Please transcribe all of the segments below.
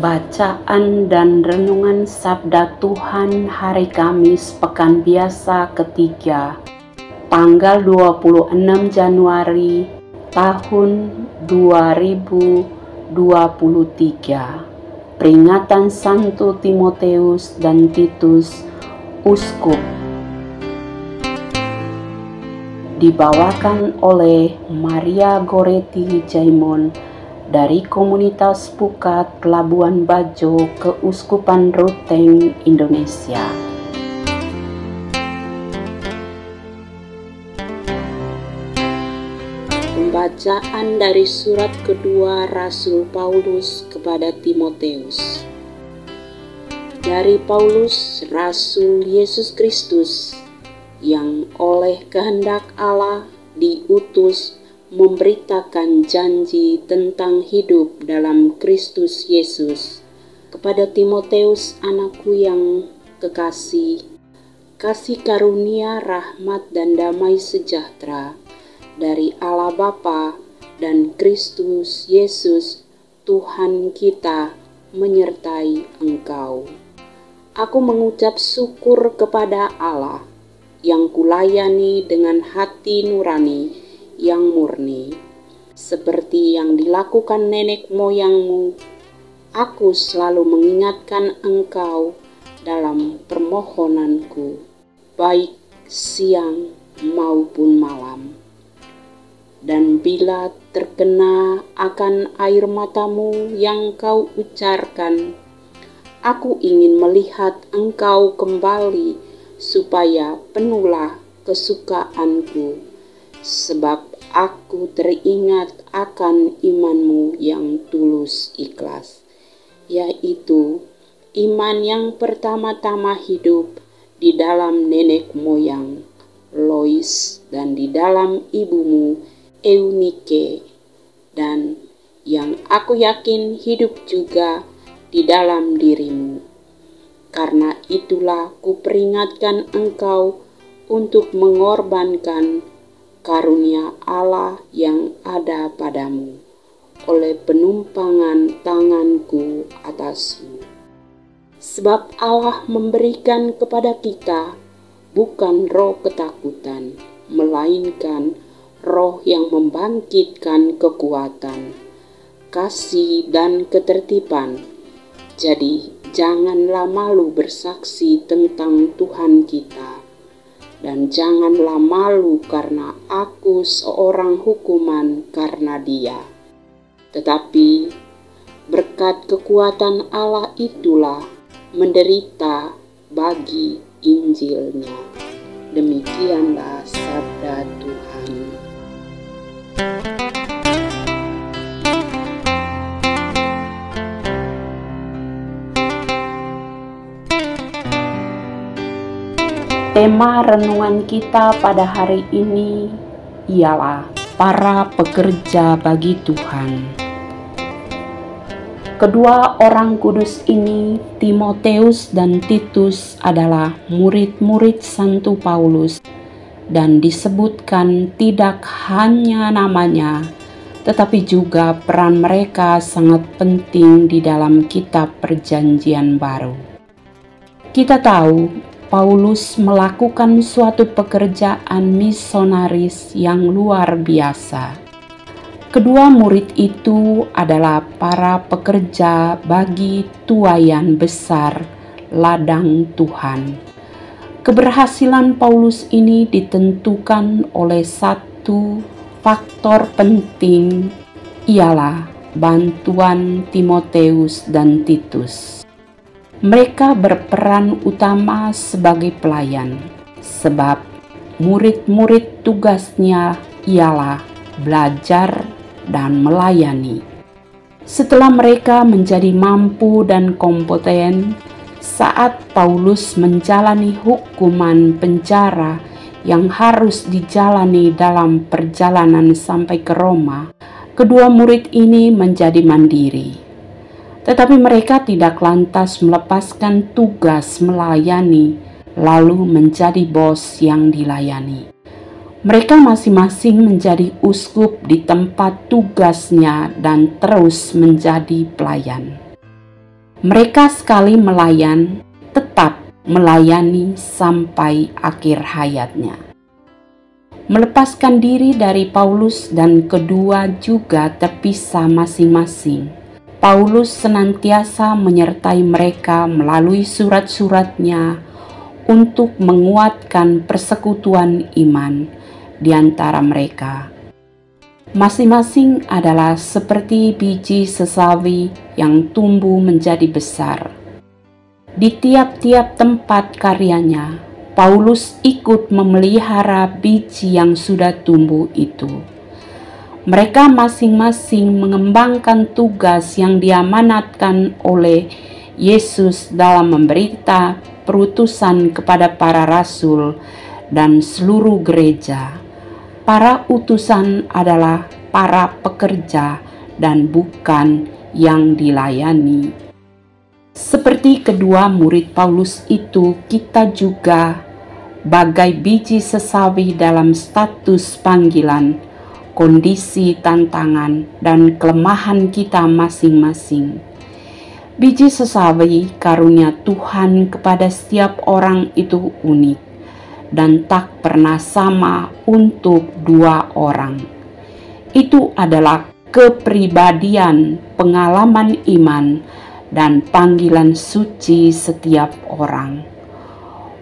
Bacaan dan Renungan Sabda Tuhan Hari Kamis Pekan Biasa ketiga Tanggal 26 Januari tahun 2023 Peringatan Santo Timoteus dan Titus Uskup. Dibawakan oleh Maria Goretti Jaimon dari komunitas Pukat Labuan Bajo Keuskupan Ruteng Indonesia. Pembacaan dari surat kedua Rasul Paulus kepada Timoteus. Dari Paulus, Rasul Yesus Kristus, yang oleh kehendak Allah diutus memberitakan janji tentang hidup dalam Kristus Yesus kepada Timoteus anakku yang kekasih kasih karunia rahmat dan damai sejahtera dari Allah Bapa dan Kristus Yesus Tuhan kita menyertai engkau. Aku mengucap syukur kepada Allah yang kulayani dengan hati nurani yang murni, seperti yang dilakukan nenek moyangmu. Aku selalu mengingatkan engkau dalam permohonanku, baik siang maupun malam. Dan bila terkena akan air matamu yang kau ucarkan, aku ingin melihat engkau kembali supaya penuhlah kesukaanku sebab aku teringat akan imanmu yang tulus ikhlas, yaitu iman yang pertama-tama hidup di dalam nenek moyang Lois dan di dalam ibumu Eunike dan yang aku yakin hidup juga di dalam dirimu. Karena itulah kuperingatkan engkau untuk mengorbankan karunia Allah yang ada padamu oleh penumpangan tanganku atasmu. Sebab Allah memberikan kepada kita bukan roh ketakutan, melainkan roh yang membangkitkan kekuatan, kasih, dan ketertiban. Jadi, janganlah malu bersaksi tentang Tuhan kita dan janganlah malu karena aku seorang hukuman karena dia. Tetapi berkat kekuatan Allah itulah menderita bagi Injilnya. Demikianlah sabda Tuhan. Tema renungan kita pada hari ini ialah para pekerja bagi Tuhan. Kedua orang kudus ini, Timoteus dan Titus, adalah murid-murid Santo Paulus, dan disebutkan tidak hanya namanya, tetapi juga peran mereka sangat penting di dalam Kitab Perjanjian Baru. Kita tahu Paulus melakukan suatu pekerjaan misionaris yang luar biasa. Kedua murid itu adalah para pekerja bagi tuayan besar ladang Tuhan. Keberhasilan Paulus ini ditentukan oleh satu faktor penting, ialah bantuan Timoteus dan Titus. Mereka berperan utama sebagai pelayan, sebab murid-murid tugasnya ialah belajar dan melayani. Setelah mereka menjadi mampu dan kompeten, saat Paulus menjalani hukuman penjara yang harus dijalani dalam perjalanan sampai ke Roma, kedua murid ini menjadi mandiri. Tetapi mereka tidak lantas melepaskan tugas melayani, lalu menjadi bos yang dilayani. Mereka masing-masing menjadi uskup di tempat tugasnya dan terus menjadi pelayan. Mereka sekali melayan, tetap melayani sampai akhir hayatnya. Melepaskan diri dari Paulus dan kedua juga terpisah masing-masing. Paulus senantiasa menyertai mereka melalui surat-suratnya untuk menguatkan persekutuan iman di antara mereka. Masing-masing adalah seperti biji sesawi yang tumbuh menjadi besar. Di tiap-tiap tempat karyanya, Paulus ikut memelihara biji yang sudah tumbuh itu. Mereka masing-masing mengembangkan tugas yang diamanatkan oleh Yesus dalam memberita perutusan kepada para rasul dan seluruh gereja para utusan adalah para pekerja dan bukan yang dilayani. Seperti kedua murid Paulus itu, kita juga bagai biji sesawi dalam status panggilan, kondisi tantangan, dan kelemahan kita masing-masing. Biji sesawi karunia Tuhan kepada setiap orang itu unik dan tak pernah sama untuk dua orang. Itu adalah kepribadian, pengalaman iman, dan panggilan suci setiap orang.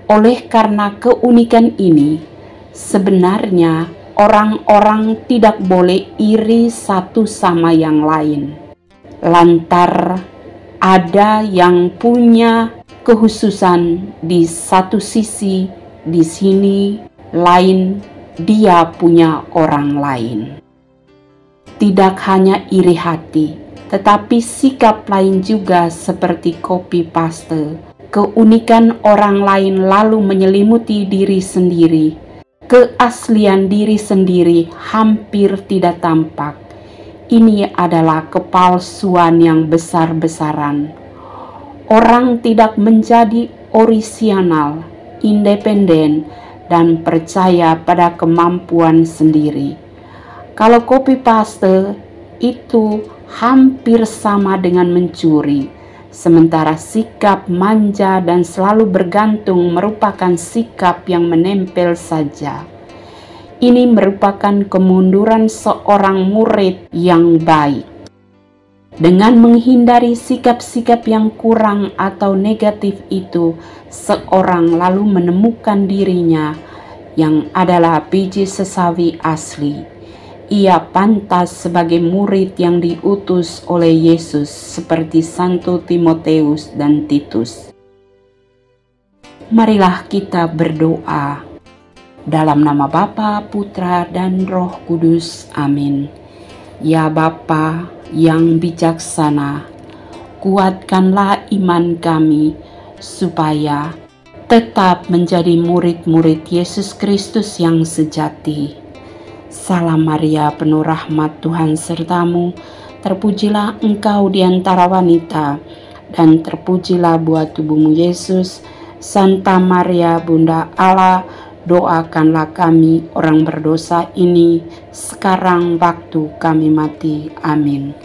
Oleh karena keunikan ini, sebenarnya orang-orang tidak boleh iri satu sama yang lain. Lantar ada yang punya kehususan di satu sisi di sini lain dia punya orang lain. Tidak hanya iri hati, tetapi sikap lain juga seperti copy paste. Keunikan orang lain lalu menyelimuti diri sendiri. Keaslian diri sendiri hampir tidak tampak. Ini adalah kepalsuan yang besar-besaran. Orang tidak menjadi orisinal independen, dan percaya pada kemampuan sendiri. Kalau copy paste itu hampir sama dengan mencuri, sementara sikap manja dan selalu bergantung merupakan sikap yang menempel saja. Ini merupakan kemunduran seorang murid yang baik dengan menghindari sikap-sikap yang kurang atau negatif itu, seorang lalu menemukan dirinya yang adalah biji sesawi asli. Ia pantas sebagai murid yang diutus oleh Yesus seperti Santo Timoteus dan Titus. Marilah kita berdoa dalam nama Bapa, Putra, dan Roh Kudus. Amin. Ya Bapa, yang bijaksana, kuatkanlah iman kami supaya tetap menjadi murid-murid Yesus Kristus yang sejati. Salam Maria, penuh rahmat Tuhan sertamu, terpujilah engkau di antara wanita, dan terpujilah buah tubuhmu Yesus. Santa Maria, Bunda Allah, doakanlah kami orang berdosa ini sekarang waktu kami mati. Amin.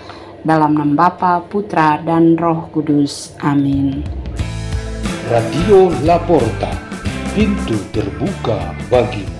Dalam nama Bapa, Putra, dan Roh Kudus. Amin. Radio Laporta, pintu terbuka bagimu.